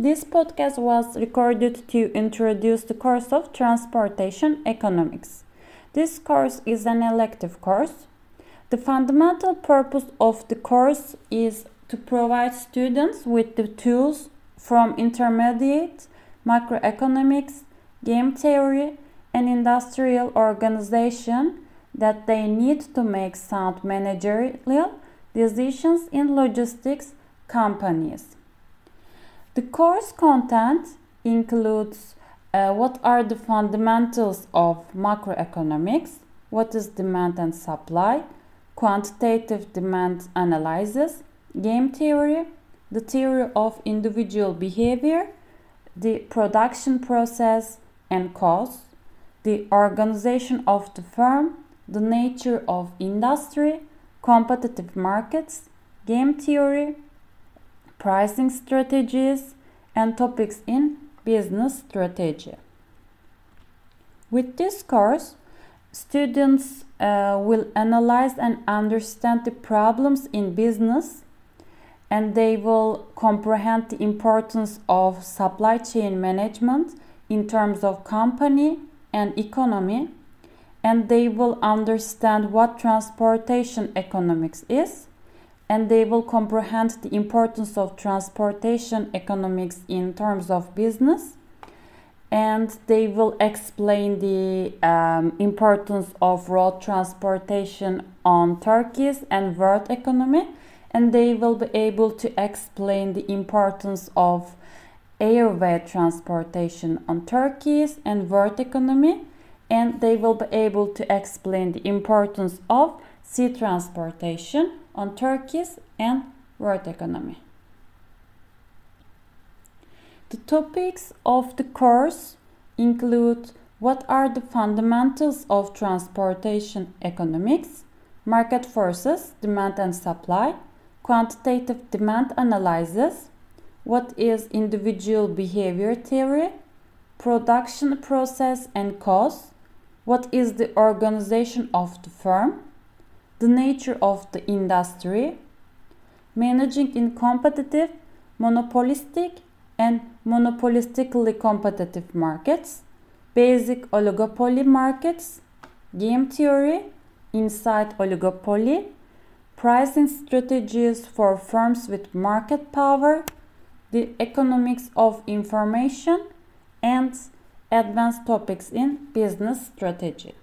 This podcast was recorded to introduce the course of Transportation Economics. This course is an elective course. The fundamental purpose of the course is to provide students with the tools from intermediate, microeconomics, game theory, and industrial organization that they need to make sound managerial decisions in logistics companies. The course content includes uh, what are the fundamentals of microeconomics, what is demand and supply, quantitative demand analysis, game theory, the theory of individual behavior, the production process and cost, the organization of the firm, the nature of industry, competitive markets, game theory, pricing strategies, and topics in business strategy. With this course, students uh, will analyze and understand the problems in business and they will comprehend the importance of supply chain management in terms of company and economy and they will understand what transportation economics is and they will comprehend the importance of transportation economics in terms of business and they will explain the um, importance of road transportation on Turkey's and world economy and they will be able to explain the importance of airway transportation on Turkey's and world economy and they will be able to explain the importance of sea transportation on Turkey's and world economy. The topics of the course include what are the fundamentals of transportation economics, market forces, demand and supply, quantitative demand analysis, what is individual behavior theory, production process and cost, what is the organization of the firm, the nature of the industry, managing in competitive, monopolistic, and monopolistically competitive markets, basic oligopoly markets, game theory, inside oligopoly, pricing strategies for firms with market power, the economics of information, and advanced topics in business strategy.